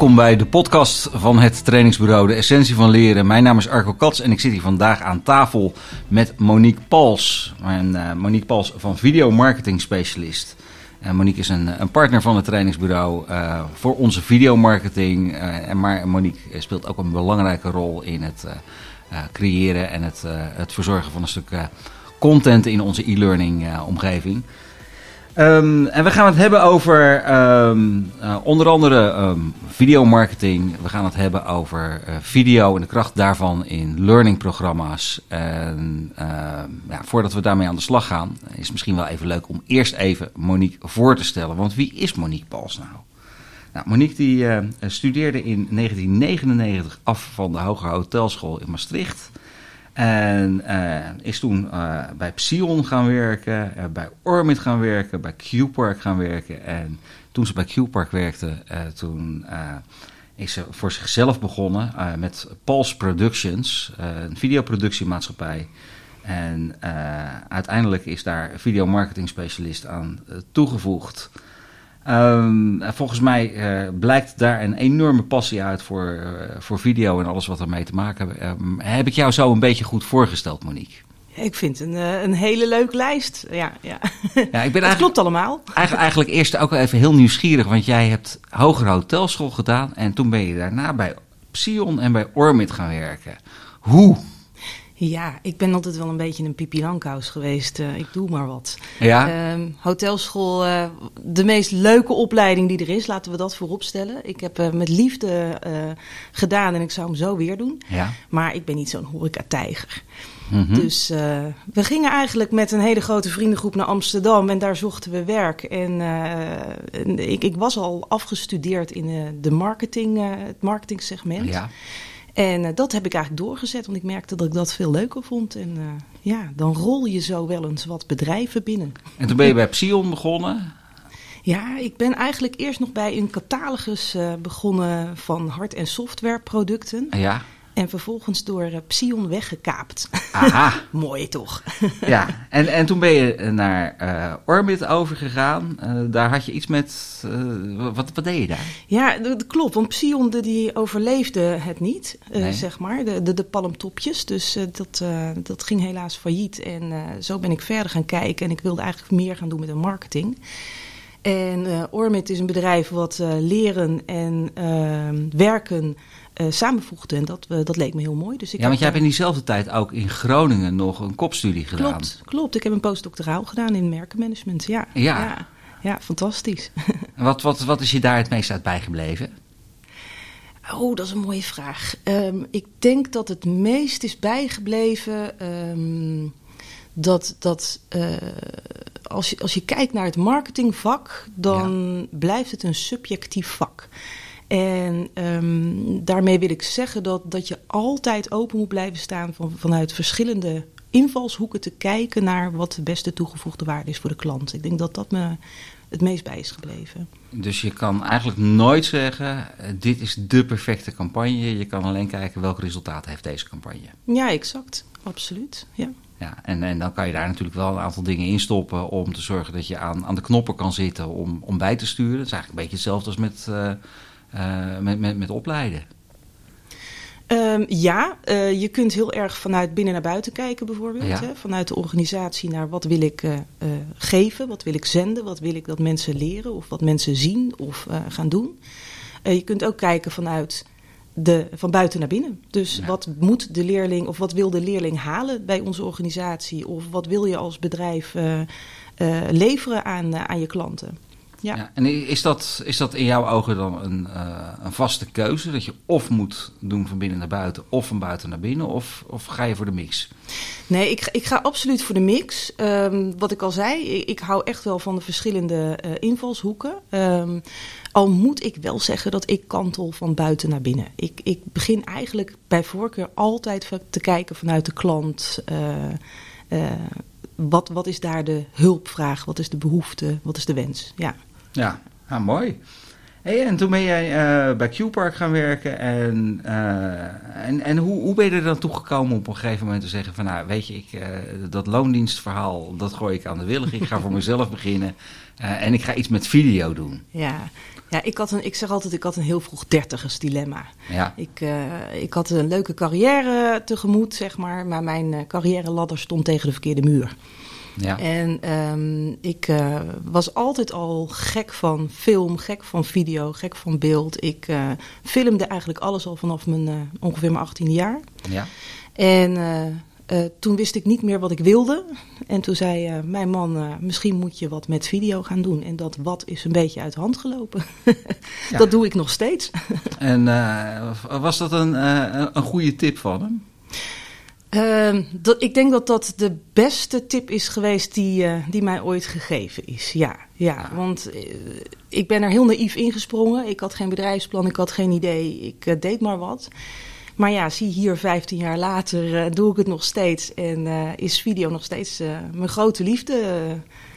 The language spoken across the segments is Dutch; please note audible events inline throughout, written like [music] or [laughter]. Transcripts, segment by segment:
Welkom bij de podcast van het trainingsbureau De Essentie van Leren. Mijn naam is Arco Kats en ik zit hier vandaag aan tafel met Monique Pals. Uh, Monique Pals van Video Marketing Specialist. Uh, Monique is een, een, partner van het trainingsbureau uh, voor onze videomarketing. en maar Monique speelt ook een belangrijke rol in het creëren en het, het verzorgen van een stuk content in onze e-learning omgeving. Um, en we gaan het hebben over um, uh, onder andere um, videomarketing. We gaan het hebben over uh, video en de kracht daarvan in learningprogramma's. En ja, voordat we daarmee aan de slag gaan, is het misschien wel even leuk om eerst even Monique voor te stellen. Want wie is Monique Pals nou? nou Monique die studeerde in 1999 af van de Hoge Hotelschool in Maastricht. En uh, is toen uh, bij Psion gaan werken, uh, bij Ormit gaan werken, bij Q-Park gaan werken. En toen ze bij Q-Park werkte, toen is ze voor zichzelf begonnen met Pulse Productions, een videoproductiemaatschappij. En uiteindelijk is daar videomarketing specialist aan toegevoegd. Um, volgens mij uh, blijkt daar een enorme passie uit voor, uh, voor video en alles wat ermee te maken heeft. Um, heb ik jou zo een beetje goed voorgesteld, Monique? Ik vind het een, uh, een hele leuke lijst. Ja, ja. ja ik ben [laughs] dat klopt allemaal. Eigenlijk, eigenlijk eerst ook even heel nieuwsgierig, want jij hebt hogere hotelschool gedaan en toen ben je daarna bij Psion en bij Ormit gaan werken. Hoe ja, ik ben altijd wel een beetje een pipi geweest. Uh, ik doe maar wat. Ja? Uh, hotelschool, uh, de meest leuke opleiding die er is. Laten we dat voorop stellen. Ik heb uh, met liefde gedaan en ik zou hem zo weer doen. Ja. Maar ik ben niet zo'n horeca-tijger. Mm -hmm. Dus we gingen eigenlijk met een hele grote vriendengroep naar Amsterdam. En daar zochten we werk. En ik, ik, was al afgestudeerd in de marketing, het marketingsegment. Ja. En uh, dat heb ik eigenlijk doorgezet, want ik merkte dat ik dat veel leuker vond. En uh, ja, dan rol je zo wel eens wat bedrijven binnen. En toen ben je bij Psion begonnen? Ja, ik ben eigenlijk eerst nog bij een catalogus uh, begonnen van hard- en softwareproducten. Ja. En vervolgens door uh, Psion weggekaapt. Aha. [laughs] Mooi toch? ja, en, en toen ben je naar uh, Orbit overgegaan. Uh, daar had je iets met. wat, wat deed je daar? Ja, dat klopt. Want Psion die overleefde het niet, nee. zeg maar. De, de, de palmtopjes. Dus dat, dat ging helaas failliet. En zo ben ik verder gaan kijken. En ik wilde eigenlijk meer gaan doen met de marketing. En uh, Ormit is een bedrijf wat uh, leren en uh, werken uh, samenvoegde. En dat, dat leek me heel mooi. Dus ik ja, want jij hebt in diezelfde tijd ook in Groningen nog een kopstudie gedaan. Klopt, klopt. Ik heb een postdoctoraal gedaan in merkenmanagement. Ja, ja. ja, ja fantastisch. [laughs] En wat, wat, wat is je daar het meest uit bijgebleven? Oh, dat is een mooie vraag. Um, ik denk dat het meest is bijgebleven um, dat, dat uh, als, je, als je kijkt naar het marketingvak, dan ja. blijft het een subjectief vak. En um, daarmee wil ik zeggen dat, dat je altijd open moet blijven staan van, vanuit verschillende invalshoeken te kijken naar wat de beste toegevoegde waarde is voor de klant. Ik denk dat dat me het meest bij is gebleven. Dus je kan eigenlijk nooit zeggen, dit is de perfecte campagne. Je kan alleen kijken welk resultaat heeft deze campagne. Ja, exact. Absoluut. Ja. Ja, en, en dan kan je daar natuurlijk wel een aantal dingen in stoppen om te zorgen dat je aan, aan de knoppen kan zitten om, om bij te sturen. Dat is eigenlijk een beetje hetzelfde als met, uh, uh, met, met, met opleiden. Um, ja, uh, je kunt heel erg vanuit binnen naar buiten kijken bijvoorbeeld. Ja. Hè? Vanuit de organisatie naar wat wil ik uh, uh, geven, wat wil ik zenden, wat wil ik dat mensen leren of wat mensen zien of gaan doen. je kunt ook kijken vanuit de, van buiten naar binnen. Dus ja. wat moet de leerling of wat wil de leerling halen bij onze organisatie? Of wat wil je als bedrijf leveren aan, aan je klanten? Ja. ja. en is dat, is dat in jouw ogen dan een, uh, een vaste keuze? Dat je of moet doen van binnen naar buiten of van buiten naar binnen? Of, of ga je voor de mix? Nee, ik, ik ga absoluut voor de mix. Um, wat ik al zei, ik, ik, hou echt wel van de verschillende uh, invalshoeken. Um, al moet ik wel zeggen dat ik kantel van buiten naar binnen. Ik, ik begin eigenlijk bij voorkeur altijd te kijken vanuit de klant. Uh, wat, wat is daar de hulpvraag? Wat is de behoefte? Wat is de wens? Ja. Ja, ah, mooi. Hey, en toen ben jij uh, bij Q-Park gaan werken. En, uh, en, en hoe, hoe ben je er dan toegekomen op een gegeven moment te zeggen van... nou, weet je, ik, uh, dat loondienstverhaal, dat gooi ik aan de willig. Ik ga voor [laughs] mezelf beginnen en ik ga iets met video doen. Ja, ja ik, had een, ik zeg altijd, ik had een heel vroeg dertigers dilemma. Ja. Ik, ik had een leuke carrière tegemoet, zeg maar. Maar mijn carrière ladder stond tegen de verkeerde muur. Ja. En um, ik uh, was altijd al gek van film, gek van video, gek van beeld. Ik uh, filmde eigenlijk alles al vanaf mijn uh, ongeveer mijn 18 jaar. Ja. En toen wist ik niet meer wat ik wilde. En toen zei mijn man, misschien moet je wat met video gaan doen. En dat wat is een beetje uit de hand gelopen. ja. [laughs] Dat doe ik nog steeds. en was dat een, een goede tip van hem? Uh, dat, ik denk dat dat de beste tip is geweest die, uh, die mij ooit gegeven is. Ja, ja want uh, ik ben er heel naïef ingesprongen. Ik had geen bedrijfsplan, ik had geen idee. Ik uh, deed maar wat. Maar ja, zie hier 15 jaar later doe ik het nog steeds. En is video nog steeds mijn grote liefde.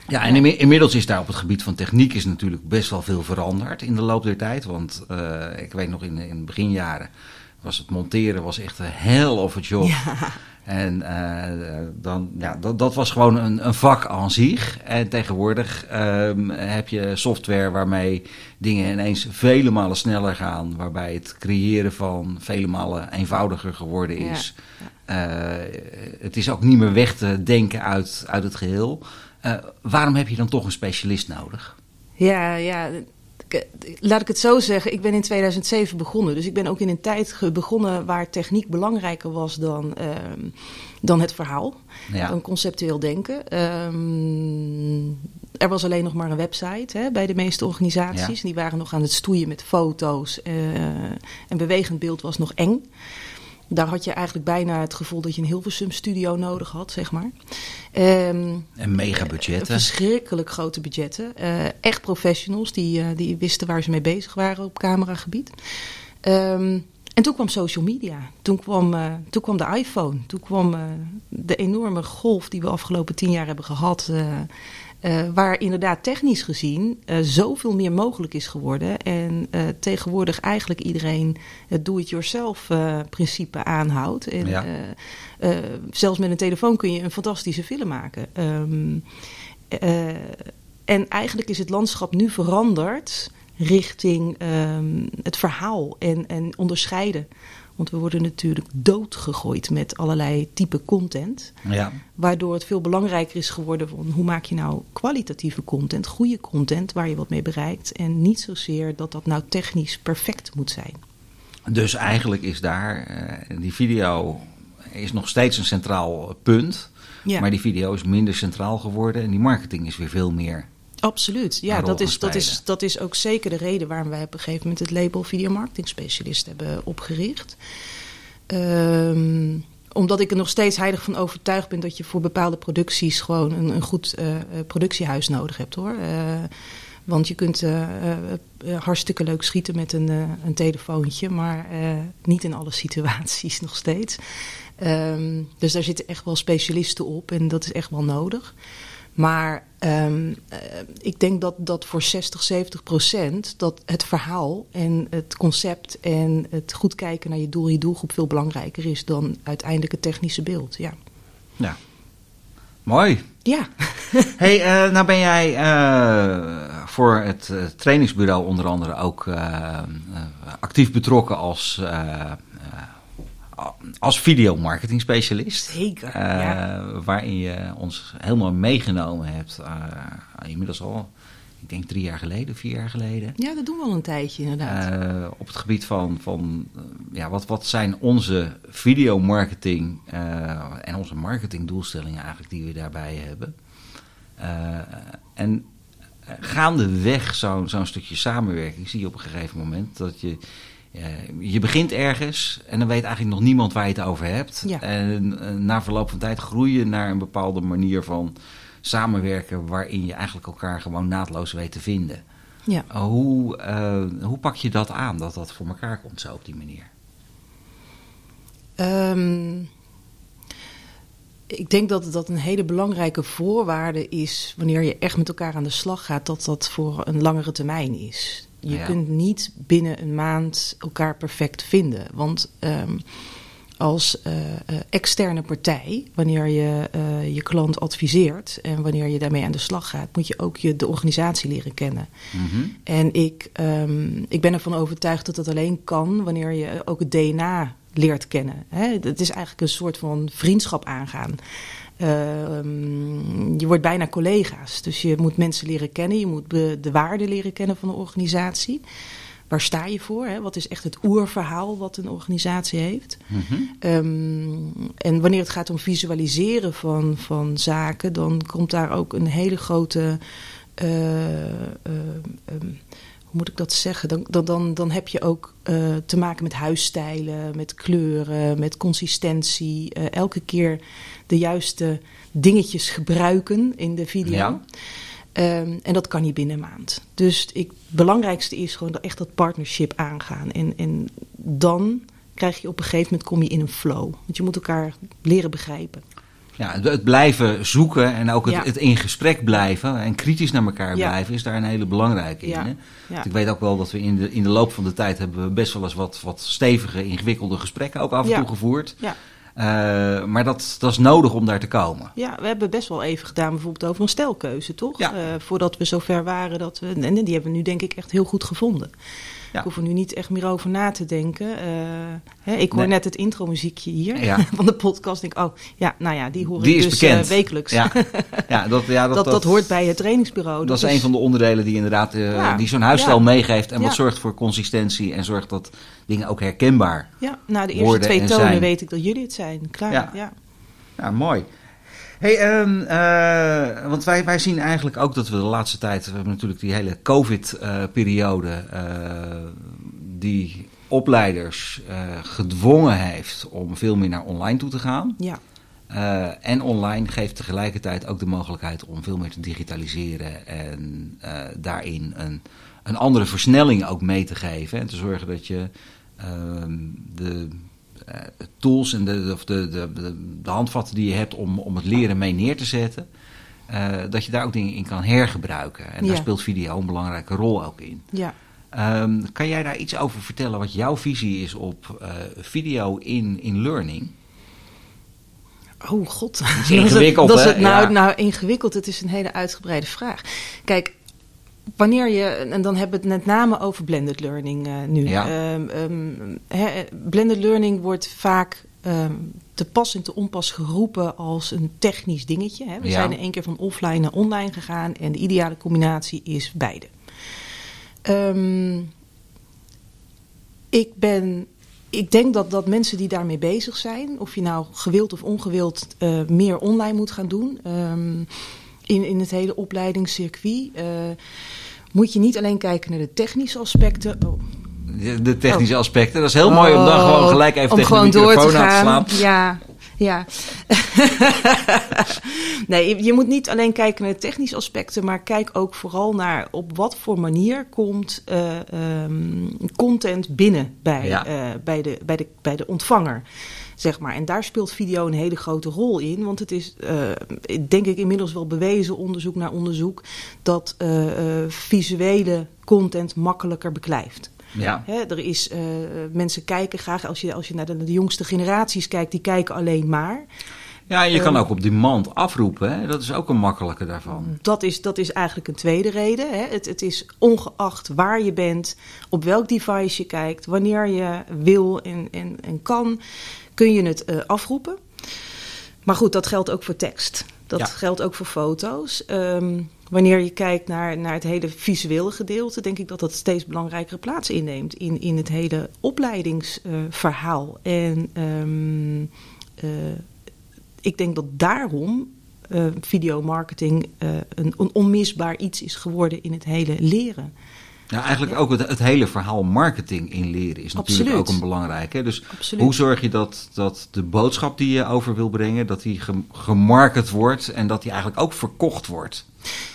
Ja, en inmiddels is daar op het gebied van techniek is natuurlijk best wel veel veranderd in de loop der tijd. Want ik weet nog in, in beginjaren was het monteren was echt een hell of a job. Ja. En uh, dan, ja, dat, dat was gewoon een, een vak aan zich. En tegenwoordig um, heb je software waarmee dingen ineens vele malen sneller gaan. Waarbij het creëren van vele malen eenvoudiger geworden is. Ja. Uh, het is ook niet meer weg te denken uit, uit het geheel. Uh, waarom heb je dan toch een specialist nodig? Ja, ja, laat ik het zo zeggen, ik ben in 2007 begonnen. Dus ik ben ook in een tijd begonnen waar techniek belangrijker was dan, uh, dan het verhaal. Ja. Dan conceptueel denken. Um, er was alleen nog maar een website hè, bij de meeste organisaties. Ja. Die waren nog aan het stoeien met foto's. Uh, en bewegend beeld was nog eng. Daar had je eigenlijk bijna het gevoel dat je een Hilversum studio nodig had, zeg maar. Um, en mega budgetten. verschrikkelijk grote budgetten. Uh, echt professionals die, uh, die wisten waar ze mee bezig waren op cameragebied. Um, en toen kwam social media. Toen kwam, uh, toen kwam de iPhone. Toen kwam de enorme golf die we afgelopen tien jaar hebben gehad. Uh, waar inderdaad technisch gezien uh, zoveel meer mogelijk is geworden. En uh, tegenwoordig eigenlijk iedereen het do-it-yourself principe aanhoudt. En ja. zelfs met een telefoon kun je een fantastische film maken. Um, en eigenlijk is het landschap nu veranderd richting um, het verhaal en, en onderscheiden. Want we worden natuurlijk doodgegooid met allerlei type content. Ja. Waardoor het veel belangrijker is geworden van hoe maak je nou kwalitatieve content, goede content waar je wat mee bereikt. En niet zozeer dat dat nou technisch perfect moet zijn. Dus eigenlijk is daar, uh, die video is nog steeds een centraal punt. Ja. Maar die video is minder centraal geworden en die marketing is weer veel meer Absoluut, ja, dat is, dat, is, dat is ook zeker de reden waarom wij op een gegeven moment het label videomarketing specialist hebben opgericht. Um, omdat ik er nog steeds heilig van overtuigd ben dat je voor bepaalde producties gewoon een, een goed uh, productiehuis nodig hebt hoor. Uh, want je kunt uh, hartstikke leuk schieten met een, een telefoontje, maar niet in alle situaties [laughs] nog steeds. Um, dus daar zitten echt wel specialisten op en dat is echt wel nodig. Maar um, uh, ik denk dat, dat voor 60, 70 procent dat het verhaal en het concept en het goed kijken naar je doel, je doelgroep veel belangrijker is dan uiteindelijk het technische beeld. Ja. Ja. Mooi. Ja. [laughs] hey, uh, nou ben jij uh, voor het trainingsbureau onder andere ook actief betrokken als als videomarketing specialist. Zeker. Uh, ja. Waarin je ons helemaal meegenomen hebt. Uh, inmiddels al, ik denk drie jaar geleden, vier jaar geleden. Ja, dat doen we al een tijdje inderdaad. Uh, op het gebied van, van ja, wat, wat zijn onze videomarketing en onze marketingdoelstellingen eigenlijk die we daarbij hebben. en gaandeweg zo'n zo'n stukje samenwerking zie je op een gegeven moment dat je uh, je begint ergens en dan weet eigenlijk nog niemand waar je het over hebt. Ja. En uh, na verloop van tijd groei je naar een bepaalde manier van samenwerken... waarin je eigenlijk elkaar gewoon naadloos weet te vinden. Ja. Uh, hoe, hoe pak je dat aan, dat dat voor elkaar komt zo op die manier? Um, ik denk dat dat een hele belangrijke voorwaarde is... wanneer je echt met elkaar aan de slag gaat... dat dat voor een langere termijn is. Je Ja. kunt niet binnen een maand elkaar perfect vinden. Want ehm, als eh, eh, externe partij, wanneer je eh, je klant adviseert en wanneer je daarmee aan de slag gaat, moet je ook je, de organisatie leren kennen. Mhm. En ik, ehm, ik ben ervan overtuigd dat dat alleen kan wanneer je ook het DNA leert kennen. Hè? Het is eigenlijk een soort van vriendschap aangaan. Ehm, je wordt bijna collega's. Dus je moet mensen leren kennen. Je moet de waarden leren kennen van de organisatie. Waar sta je voor? Hè? Wat is echt het oerverhaal wat een organisatie heeft? Mhm. Ehm, en wanneer het gaat om visualiseren van, van zaken, dan komt daar ook een hele grote. eh, eh, ehm, moet ik dat zeggen? Dan, dan, dan, dan heb je ook eh, te maken met huisstijlen, met kleuren, met consistentie. Eh, elke keer de juiste dingetjes gebruiken in de video. Ja. Ehm, en dat kan niet binnen een maand. Dus ik, het belangrijkste is gewoon echt dat partnership aangaan. En, en dan krijg je op een gegeven moment kom je in een flow. Want je moet elkaar leren begrijpen. Ja, het- blijven zoeken en ook het, Ja. het in gesprek blijven en kritisch naar elkaar Ja. blijven is daar een hele belangrijke Ja. in. Hè? Ik weet ook wel dat we in de, in de loop van de tijd hebben we best wel eens wat, wat stevige, ingewikkelde gesprekken ook af en toe gevoerd. Ja. Eh, maar dat, dat is nodig om daar te komen. ja, we hebben best wel even gedaan bijvoorbeeld over een stelkeuze, toch? Eh, voordat we zover waren dat we... En die hebben we nu denk ik echt heel goed gevonden. Ja. Ik hoef er nu niet echt meer over na te denken. Eh, hè, ik hoor Nee. net het intromuziekje hier Ja. [laughs] van de podcast. Ik denk, oh ja, nou ja, die hoor Die ik is dus bekend. eh, wekelijks. Ja, [laughs] ja, dat, ja, dat, dat, hoort bij het trainingsbureau. Dat is een van de onderdelen die inderdaad eh, die zo'n huisstijl meegeeft en wat zorgt voor consistentie en zorgt dat dingen ook herkenbaar. Ja, na de eerste twee en tonen zijn. weet ik dat jullie het zijn. Klaar, Ja. ja. Ja, mooi. Hey, ehm, eh, want wij, wij zien eigenlijk ook dat we de laatste tijd, we hebben natuurlijk die hele COVID-periode, eh, die opleiders eh, gedwongen heeft om veel meer naar online toe te gaan. Ja, Eh, en online geeft tegelijkertijd ook de mogelijkheid om veel meer te digitaliseren en eh, daarin een, een andere versnelling ook mee te geven. En te zorgen dat je ehm, de eh, tools en de, of de, de, de, handvatten die je hebt om, om het leren mee neer te zetten, eh, dat je daar ook dingen in kan hergebruiken. En daar speelt video een belangrijke rol ook in. ja. Ehm, kan jij daar iets over vertellen wat jouw visie is op eh, video in, in learning? Oh god. is ingewikkeld, [laughs] dat is hè? het, nou, Ja. nou, ingewikkeld. Het is een hele uitgebreide vraag. Kijk, wanneer je... En dan hebben we het met name over blended learning eh, nu. Ja. Ehm, ehm, blended learning wordt vaak... ehm, te pas en te onpas geroepen als een technisch dingetje. Hè. We Ja. zijn in één keer van offline naar online gegaan en de ideale combinatie is beide. Ik ben. Ik denk dat, dat mensen die daarmee bezig zijn, of je nou gewild of ongewild eh, meer online moet gaan doen, in, in het hele opleidingscircuit, eh, moet je niet alleen kijken naar de technische aspecten. Oh, De, technische aspecten. Dat is heel mooi om dan Oh, gewoon gelijk even om tegen de door microfoon te aan te slaan. Ja, ja. [laughs] nee, je, je moet niet alleen kijken naar de technische aspecten, maar kijk ook vooral naar op wat voor manier komt eh, ehm, content binnen bij, Ja. eh, bij, de, bij, de, bij de ontvanger. Zeg maar. En daar speelt video een hele grote rol in. Want het is, eh, denk ik, inmiddels wel bewezen, onderzoek naar onderzoek, dat eh, eh, visuele content makkelijker beklijft. Ja. Er is, mensen kijken graag, als je, als je naar de, de jongste generaties kijkt, die kijken alleen maar. ja, je kan ook op demand afroepen. Hè? Dat is ook een makkelijke daarvan. Dat is, dat is eigenlijk een tweede reden. Hè. Het, het is ongeacht waar je bent, op welk device je kijkt, wanneer je wil en, en, en kan, kun je het eh, afroepen. Maar goed, dat geldt ook voor tekst. Dat Ja. geldt ook voor foto's. Ehm, wanneer je kijkt naar, naar het hele visuele gedeelte, denk ik dat dat steeds belangrijkere plaats inneemt in, in het hele opleidingsverhaal. en ehm, eh, ik denk dat daarom eh videomarketing een, een onmisbaar iets is geworden in het hele leren. Ja, eigenlijk ook het, het hele verhaal marketing in leren is natuurlijk Absoluut. ook een belangrijke. Dus Absoluut. hoe zorg je dat, dat de boodschap die je over wil brengen, dat die gem- gemarket wordt en dat die eigenlijk ook verkocht wordt?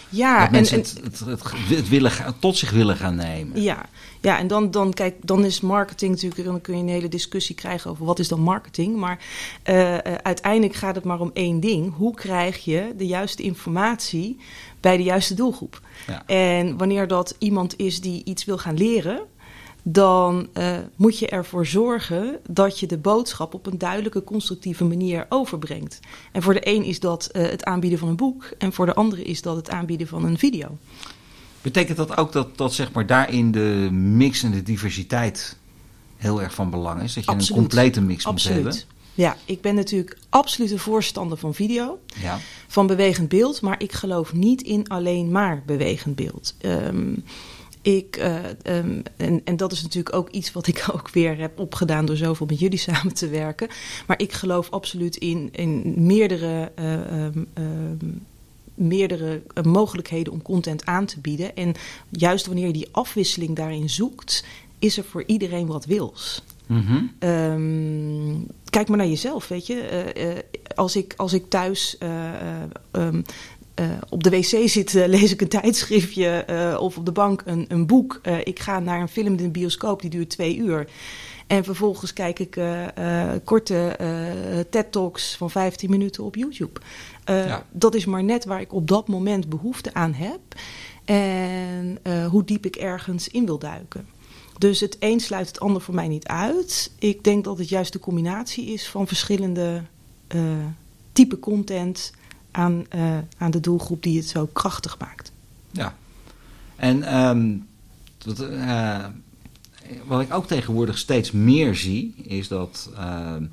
Ja, dat mensen en- het, het, het, het willen, tot zich willen gaan nemen. Ja, ja en dan, dan, kijk, dan is marketing natuurlijk, dan kun je een hele discussie krijgen over wat is dan marketing. Maar eh, eh, uiteindelijk gaat het maar om één ding. Hoe krijg je de juiste informatie bij de juiste doelgroep? Ja. En wanneer dat iemand is die iets wil gaan leren, dan eh, moet je ervoor zorgen dat je de boodschap op een duidelijke, constructieve manier overbrengt. En voor de een is dat eh, het aanbieden van een boek, en voor de andere is dat het aanbieden van een video. Betekent dat ook dat, dat zeg maar daarin de mix en de diversiteit heel erg van belang is? Dat je Absoluut. een complete mix Absoluut. moet hebben? Ja, ik ben natuurlijk absoluut een voorstander van video, Ja. van bewegend beeld, maar ik geloof niet in alleen maar bewegend beeld. Ehm, ik, eh, ehm, en, en dat is natuurlijk ook iets wat ik [laughs] ook weer heb opgedaan door zoveel met jullie samen te werken. Maar ik geloof absoluut in, in meerdere, eh, ehm, ehm, meerdere eh, mogelijkheden om content aan te bieden. En juist wanneer je die afwisseling daarin zoekt, is er voor iedereen wat wils. Mhm. Kijk maar naar jezelf, weet je. Als, ik, als ik thuis eh, op de wc zit, eh, lees ik een tijdschriftje eh, of op de bank een, een boek. Ik ga naar een film in de bioscoop, die duurt twee uur. En vervolgens kijk ik korte TED-talks van 15 minuten op YouTube. Ja. Dat is maar net waar ik op dat moment behoefte aan heb. En hoe diep ik ergens in wil duiken. Dus het een sluit het ander voor mij niet uit. Ik denk dat het juist de combinatie is van verschillende type content aan, eh, aan de doelgroep die het zo krachtig maakt. Ja. En ehm, wat, eh, wat ik ook tegenwoordig steeds meer zie, is dat ehm,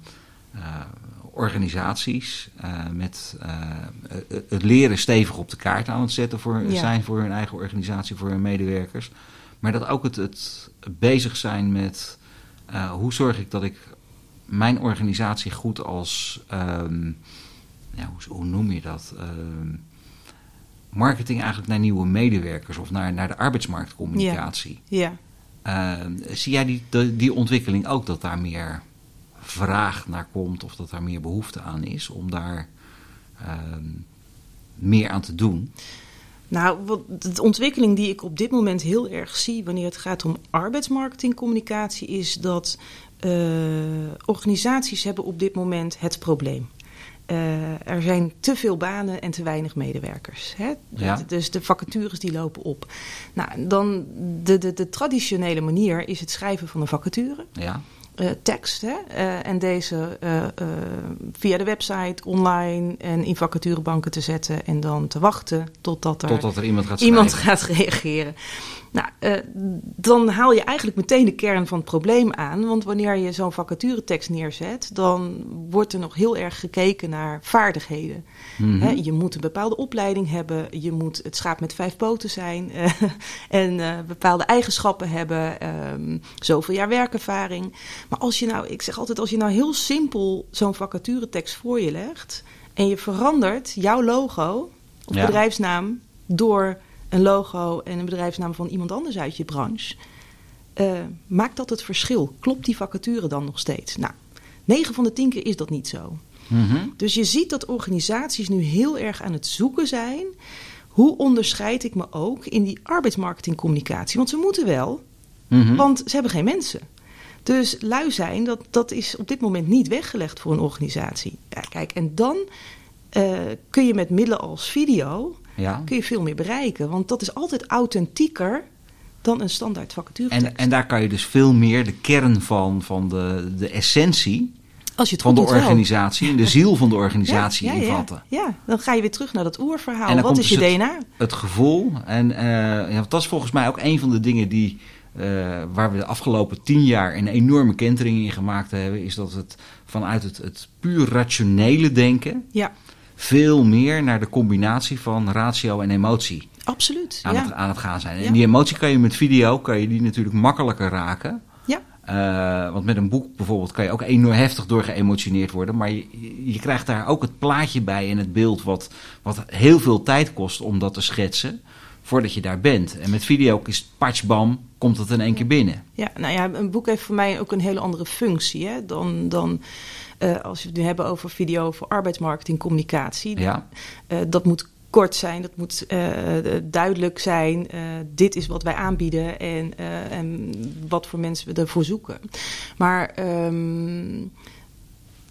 eh, organisaties met het- leren stevig op de kaart aan het zetten voor, Ja. zijn voor hun eigen organisatie, voor hun medewerkers. Maar dat ook het, het bezig zijn met hoe zorg ik dat ik mijn organisatie goed als, ehm, ja, hoe, hoe noem je dat? Ehm, marketing eigenlijk naar nieuwe medewerkers of naar, naar de arbeidsmarktcommunicatie. Ja, Ehm, zie jij die, de- die ontwikkeling ook dat daar meer vraag naar komt of dat daar meer behoefte aan is om daar ehm, meer aan te doen? nou, wat, de ontwikkeling die ik op dit moment heel erg zie wanneer het gaat om arbeidsmarketingcommunicatie, is dat eh, organisaties hebben op dit moment het probleem. Eh, er zijn te veel banen en te weinig medewerkers. Hè? Ja. Dus de vacatures die lopen op. Nou, dan de, de, de traditionele manier is het schrijven van een vacature. Ja, eh, tekst. Hè? Eh, en deze eh, via de website, online en in vacaturebanken te zetten. En dan te wachten totdat er totdat er iemand gaat iemand schrijven. gaat reageren. Nou, dan haal je eigenlijk meteen de kern van het probleem aan. Want wanneer je zo'n vacaturetekst neerzet, dan wordt er nog heel erg gekeken naar vaardigheden. Mhm. Je moet een bepaalde opleiding hebben, je moet het schaap met vijf poten zijn [laughs] eh, en eh, bepaalde eigenschappen hebben, ehm, zoveel jaar werkervaring. Maar als je nou, ik zeg altijd, als je nou heel simpel zo'n vacaturetekst voor je legt en je verandert jouw logo of Ja. bedrijfsnaam door een logo en een bedrijfsnaam van iemand anders uit je branche, eh, maakt dat het verschil? Klopt die vacature dan nog steeds? Nou, 9 van de 10 keer is dat niet zo. Mhm. Dus je ziet dat organisaties nu heel erg aan het zoeken zijn. Hoe onderscheid ik me ook in die arbeidsmarketingcommunicatie? Want ze moeten wel, Mhm. want ze hebben geen mensen. Dus lui zijn, dat, dat is op dit moment niet weggelegd voor een organisatie. Ja, kijk, en dan eh, kun je met middelen als video ja. kun je veel meer bereiken. Want dat is altijd authentieker dan een standaard vacature. En, en daar kan je dus veel meer de kern van, van de, de essentie Als je het van de organisatie en de ziel van de organisatie ja, ja, ja. invatten. Ja, dan ga je weer terug naar dat oerverhaal. En dan Wat komt is je dus het- DNA? Het gevoel. En eh, ja, dat is volgens mij ook een van de dingen die, eh, waar we de afgelopen tien jaar een enorme kentering in gemaakt hebben. Is dat het vanuit het, het puur rationele denken Ja, veel meer naar de combinatie van ratio en emotie absoluut. aan, het, aan het gaan zijn. En die emotie kan je met video kan je die natuurlijk makkelijker raken. Eh, want met een boek bijvoorbeeld kan je ook enorm heftig door geëmotioneerd worden. Maar je, je krijgt daar ook het plaatje bij en het beeld wat, wat heel veel tijd kost om dat te schetsen. Voordat je daar bent. En met video is patchbam, komt het in één keer binnen. Ja, nou ja, een boek heeft voor mij ook een hele andere functie hè, dan, dan eh, als we het nu hebben over video voor arbeidsmarketing, communicatie. Ja, Eh, dat moet kort zijn, dat moet uh, duidelijk zijn. Uh, dit is wat wij aanbieden en, uh, en wat voor mensen we ervoor zoeken. Maar um,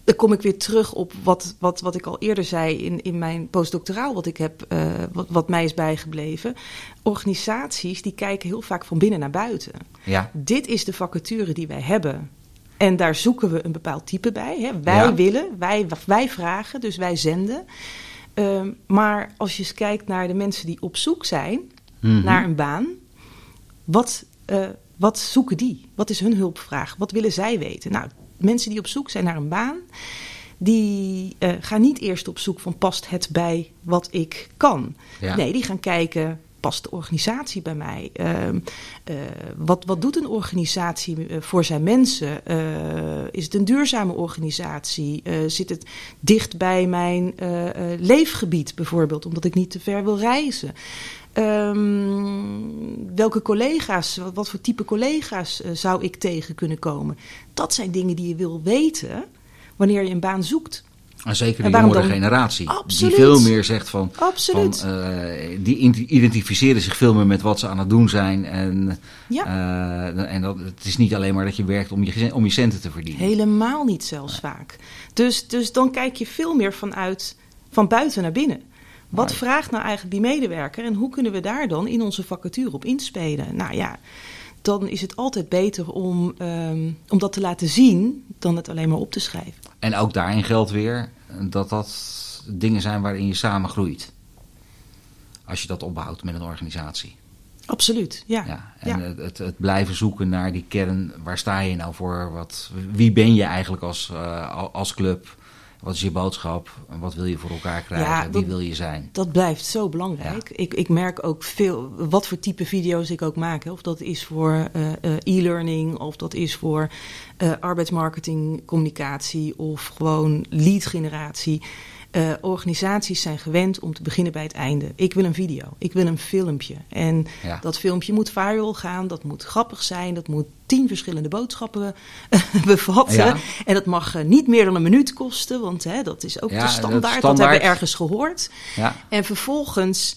dan kom ik weer terug op wat, wat, wat ik al eerder zei in, in mijn postdoctoraal, wat ik heb, wat, wat mij is bijgebleven. Organisaties die kijken heel vaak van binnen naar buiten. Ja. Dit is de vacature die wij hebben. En daar zoeken we een bepaald type bij. Hè. Wij Ja. willen, wij, wij vragen, dus wij zenden. Ehm, maar als je eens kijkt naar de mensen die op zoek zijn Mhm. naar een baan, wat, eh, wat zoeken die? Wat is hun hulpvraag? Wat willen zij weten? Nou, mensen die op zoek zijn naar een baan, die eh, gaan niet eerst op zoek van past het bij wat ik kan. Ja. Nee, die gaan kijken. Past de organisatie bij mij? Ehm, eh, wat, wat doet een organisatie eh, voor zijn mensen? Eh, is het een duurzame organisatie? Zit het dicht bij mijn leefgebied bijvoorbeeld, omdat ik niet te ver wil reizen? Ehm, welke collega's, wat, voor type collega's zou ik tegen kunnen komen? Dat zijn dingen die je wil weten wanneer je een baan zoekt. En zeker En de jongere dan? generatie. Absoluut. Die veel meer zegt van... Absoluut. van eh, die identificeren zich veel meer met wat ze aan het doen zijn. En, Ja. eh, en dat, het is niet alleen maar dat je werkt om je, om je centen te verdienen. Helemaal niet zelfs vaak. Dus, dus dan kijk je veel meer vanuit, van buiten naar binnen. Wat vraagt nou eigenlijk die medewerker en hoe kunnen we daar dan in onze vacature op inspelen? Nou ja, dan is het altijd beter om, ehm, om dat te laten zien dan het alleen maar op te schrijven. En ook daarin geldt weer dat dat dingen zijn waarin je samen groeit. Als je dat opbouwt met een organisatie. Absoluut, ja. Ja, en Ja. Het, het, het blijven zoeken naar die kern. Waar sta je nou voor? Wat, wie ben je eigenlijk als, eh, als club? Wat is je boodschap? Wat wil je voor elkaar krijgen? Ja, Wie wil je zijn? Dat blijft zo belangrijk. Ik, ik merk ook veel, wat voor type video's ik ook maak. Hè. Of dat is voor eh, eh, e-learning, of dat is voor eh, arbeidsmarketing, communicatie, of gewoon lead generatie. Eh, organisaties zijn gewend om te beginnen bij het einde. Ik wil een video, ik wil een filmpje. En Ja. dat filmpje moet viral gaan, dat moet grappig zijn, dat moet tien verschillende boodschappen eh, [laughs] bevatten. Ja. En dat mag eh, niet meer dan een minuut kosten, want hè, dat is ook Ja, de dat standaard. Dat standaard. hebben we ergens gehoord. Ja, En vervolgens,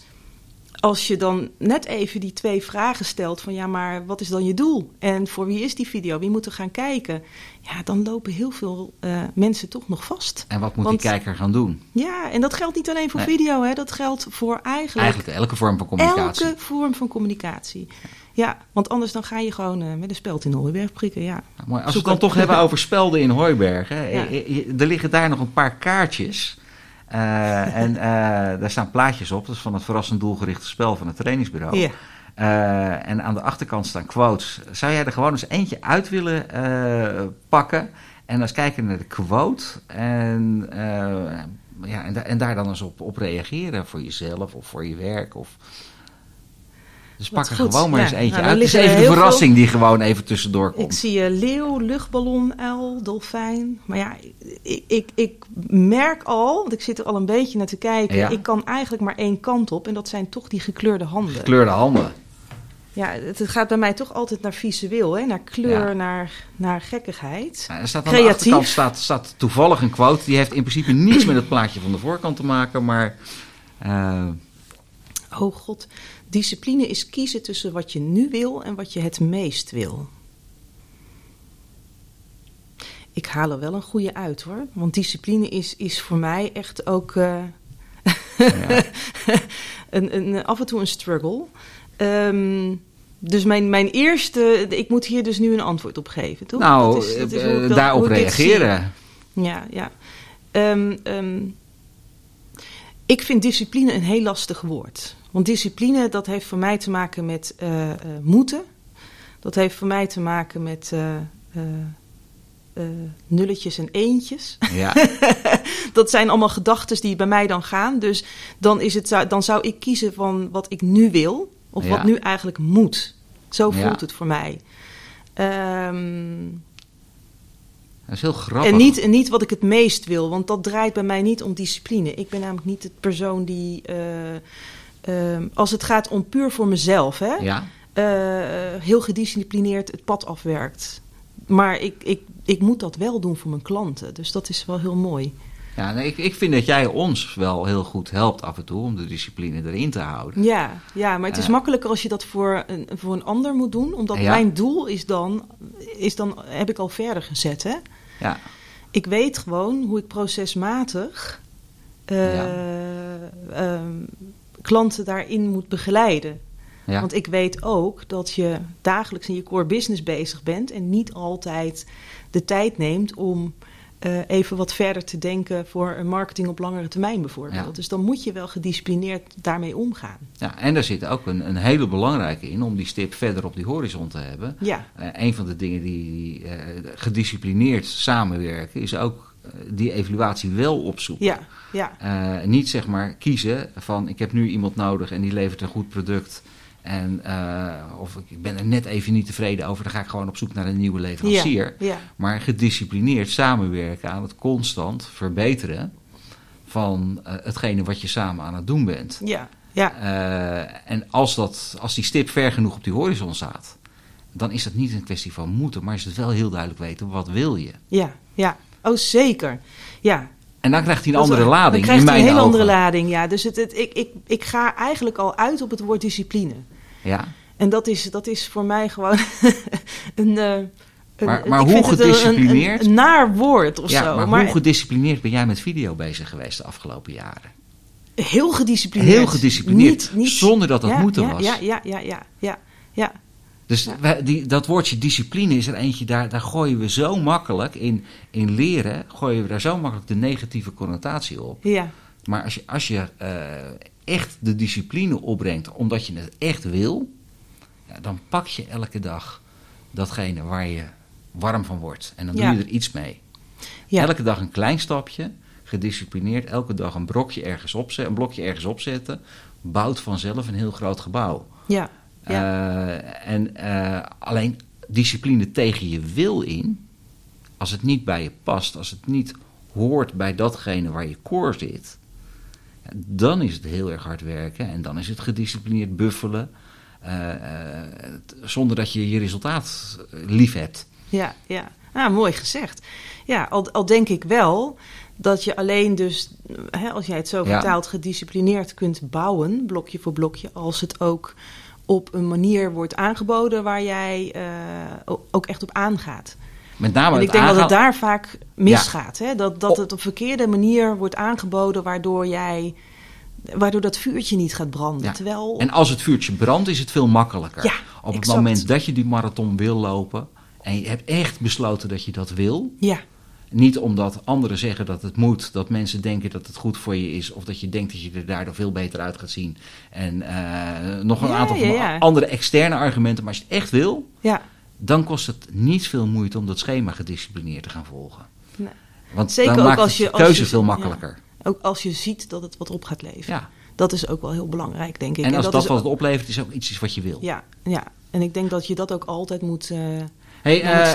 als je dan net even die twee vragen stelt: van ja, maar wat is dan je doel? En voor wie is die video? Wie moet er gaan kijken? Ja, dan lopen heel veel eh, mensen toch nog vast. en wat moet Want- die kijker gaan doen? Ja, en dat geldt niet alleen voor Nee. video, hè, dat geldt voor eigenlijk, Eigenlijk elke vorm van communicatie. elke vorm van communicatie. Ja, want anders dan ga je gewoon eh, met een speld in hooiberg prikken. Ja. Nou, mooi. Als we het dan op. toch hebben over spelden in Hooiberg. Hè. [laughs] Ja. Eh, Er liggen daar nog een paar kaartjes. Eh, en eh, daar staan plaatjes op. Dat is van het verrassend doelgerichte spel van het trainingsbureau. Ja. Eh, en aan de achterkant staan quotes. Zou jij er gewoon eens eentje uit willen pakken? En eens kijken naar de quote. En, ja, en, da- en daar dan eens op, op reageren. Voor jezelf of voor je werk. Of... Dus pak er goed. gewoon maar Ja. eens eentje Nou, uit. Het is even de veel- verrassing die gewoon even tussendoor komt. Ik zie eh, leeuw, luchtballon, uil, dolfijn. Maar ja, ik, ik, ik merk al, want ik zit er al een beetje naar te kijken. Ja. Ik kan eigenlijk maar één kant op. En dat zijn toch die gekleurde handen. Gekleurde handen. Ja, het, gaat bij mij toch altijd naar visueel. Hè? Naar kleur, Ja. naar, naar gekkigheid. Ja, er staat aan de Creatief. achterkant staat, staat toevallig een quote. Die heeft in principe niets met het plaatje van de voorkant te maken. Maar eh, Oh god, discipline is kiezen tussen wat je nu wil en wat je het meest wil. Ik haal er wel een goede uit hoor. Want discipline is, is voor mij echt ook eh, ja. [laughs] een, een, af en toe een struggle. Ehm, dus mijn, mijn eerste, ik moet hier dus nu een antwoord op geven, toch? nou, Dat is- dat is eh, dat- daarop reageren. Ja, ja. Ehm, ik vind discipline een heel lastig woord. Want discipline, dat heeft voor mij te maken met eh, eh, moeten. Dat heeft voor mij te maken met eh, nulletjes en eentjes. Ja. [laughs] dat zijn allemaal gedachten die bij mij dan gaan. Dus dan, is het, dan zou ik kiezen van wat ik nu wil. Of Ja. wat nu eigenlijk moet. Zo Ja. voelt het voor mij. Ehm, Dat is heel grappig. en niet, en niet wat ik het meest wil, want dat draait bij mij niet om discipline. Ik ben namelijk niet de persoon die, eh, ehm, als het gaat om puur voor mezelf, hè, Ja, eh, heel gedisciplineerd het pad afwerkt. Maar ik, ik, ik moet dat wel doen voor mijn klanten, dus dat is wel heel mooi. Ja, nee, ik, ik vind dat jij ons wel heel goed helpt af en toe om de discipline erin te houden. Ja, ja maar het is Eh. makkelijker als je dat voor een, voor een ander moet doen. Omdat Ja. mijn doel is dan, is dan, heb ik al verder gezet. Hè? Ja, Ik weet gewoon hoe ik procesmatig eh, Ja. ehm, klanten daarin moet begeleiden. ja. Want ik weet ook dat je dagelijks in je core business bezig bent en niet altijd de tijd neemt om eh, even wat verder te denken voor een marketing op langere termijn bijvoorbeeld. Ja. Dus dan moet je wel gedisciplineerd daarmee omgaan. ja, en daar zit ook een, een hele belangrijke in om die stip verder op die horizon te hebben. Ja, Eh, een van de dingen die eh, gedisciplineerd samenwerken is ook die evaluatie wel opzoeken. ja, ja, niet zeg maar kiezen van ik heb nu iemand nodig en die levert een goed product. En, eh, of ik ben er net even niet tevreden over, dan ga ik gewoon op zoek naar een nieuwe leverancier. ja, Maar gedisciplineerd samenwerken aan het constant verbeteren van eh, hetgene wat je samen aan het doen bent. ja, ja, Eh, en als, dat, als die stip ver genoeg op die horizon staat, dan is dat niet een kwestie van moeten, maar is het wel heel duidelijk weten wat wil je. ja, ja. Oh, zeker. Ja, En dan krijgt hij een andere lading Dan krijgt hij een hele andere lading, ja. Dus het, het, ik, ik, ik ga eigenlijk al uit op het woord discipline. Ja. En dat is, dat is voor mij gewoon [laughs] een... eh, een- Maar- maar hoe een- een- gedisciplineerd? Een, naar woord of ja, zo. maar, Maar, hoe gedisciplineerd ben jij met video bezig geweest de afgelopen jaren? heel gedisciplineerd. Heel gedisciplineerd, Niet, niet, zonder dat het ja, moeten ja, was. Ja, ja, ja, ja, ja, ja. Dus Ja. wij- die, dat woordje discipline is er eentje, daar, daar gooien we zo makkelijk in, in leren, gooien we daar zo makkelijk de negatieve connotatie op. ja. Maar als je, als je eh, echt de discipline opbrengt omdat je het echt wil, ja, dan pak je elke dag datgene waar je warm van wordt. En dan Ja. doe je er iets mee. Ja. Elke dag een klein stapje, gedisciplineerd, elke dag een, brokje ergens opzetten, een blokje ergens opzetten, bouwt vanzelf een heel groot gebouw. ja. Eh, en eh, alleen discipline tegen je wil in, als het niet bij je past, als het niet hoort bij datgene waar je core zit, dan is het heel erg hard werken en dan is het gedisciplineerd buffelen, eh, eh, zonder dat je je resultaat eh, lief hebt. Ja, ja. Ah, mooi gezegd. Ja, al, al denk ik wel dat je alleen dus, hè, als jij het zo Ja. vertaalt, gedisciplineerd kunt bouwen, blokje voor blokje, als het ook op een manier wordt aangeboden waar jij ook echt op aangaat. Met name en ik denk dat het daar vaak misgaat. Hè? Dat, dat het op verkeerde manier wordt aangeboden waardoor jij, waardoor dat vuurtje niet gaat branden. Ja. Terwijl, En als het vuurtje brandt, is het veel makkelijker. Ja, Op het moment dat je die marathon wil lopen en je hebt echt besloten dat je dat wil, ja, Niet omdat anderen zeggen dat het moet, dat mensen denken dat het goed voor je is, of dat je denkt dat je er daardoor veel beter uit gaat zien. En eh, nog een Ja, aantal andere externe argumenten. Maar als je het echt wil, ja. Dan kost het niet veel moeite om dat schema gedisciplineerd te gaan volgen. Nee. Want Zeker dan ook maakt als je- de keuze je- veel ja. makkelijker. Ook als je ziet dat het wat op gaat leveren. Ja. Dat is ook wel heel belangrijk, denk ik. En als dat, is wat het oplevert, is ook iets wat je wil. Ja, ja, en ik denk dat je dat ook altijd moet, eh Hey, eh.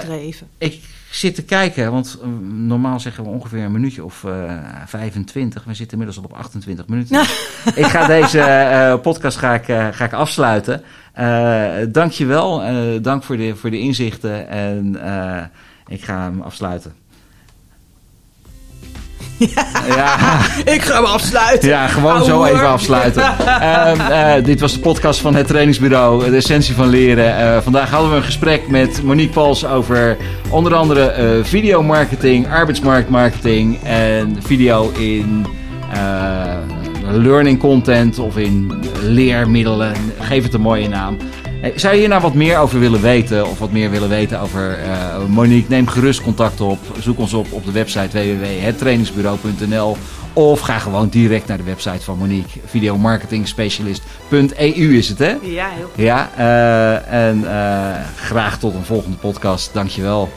Ik zit te kijken, want eh, normaal zeggen we ongeveer een minuutje of eh 25. We zitten inmiddels al op 28 minuten. [laughs] ik ga deze eh, podcast ga ik, eh, ga ik afsluiten. Eh dank je wel. eh, dank voor de, voor de inzichten. En eh, ik ga hem afsluiten. Ja. [laughs] Ik ga hem afsluiten. Ja, gewoon Ouwe zo even afsluiten. Ehm, eh, dit was de podcast van het trainingsbureau, de essentie van leren. Eh, vandaag hadden we een gesprek met Monique Pals over onder andere eh videomarketing, arbeidsmarktmarketing en video in learning content of in leermiddelen. Geef het een mooie naam. Hey, zou je hier nou wat meer over willen weten of wat meer willen weten over eh, Monique? Neem gerust contact op. Zoek ons op op de website www.hettrainingsbureau.nl of ga gewoon direct naar de website van Monique. Videomarketingspecialist.eu is het hè? Ja, heel Ja, eh, en eh, graag tot een volgende podcast. Dankjewel.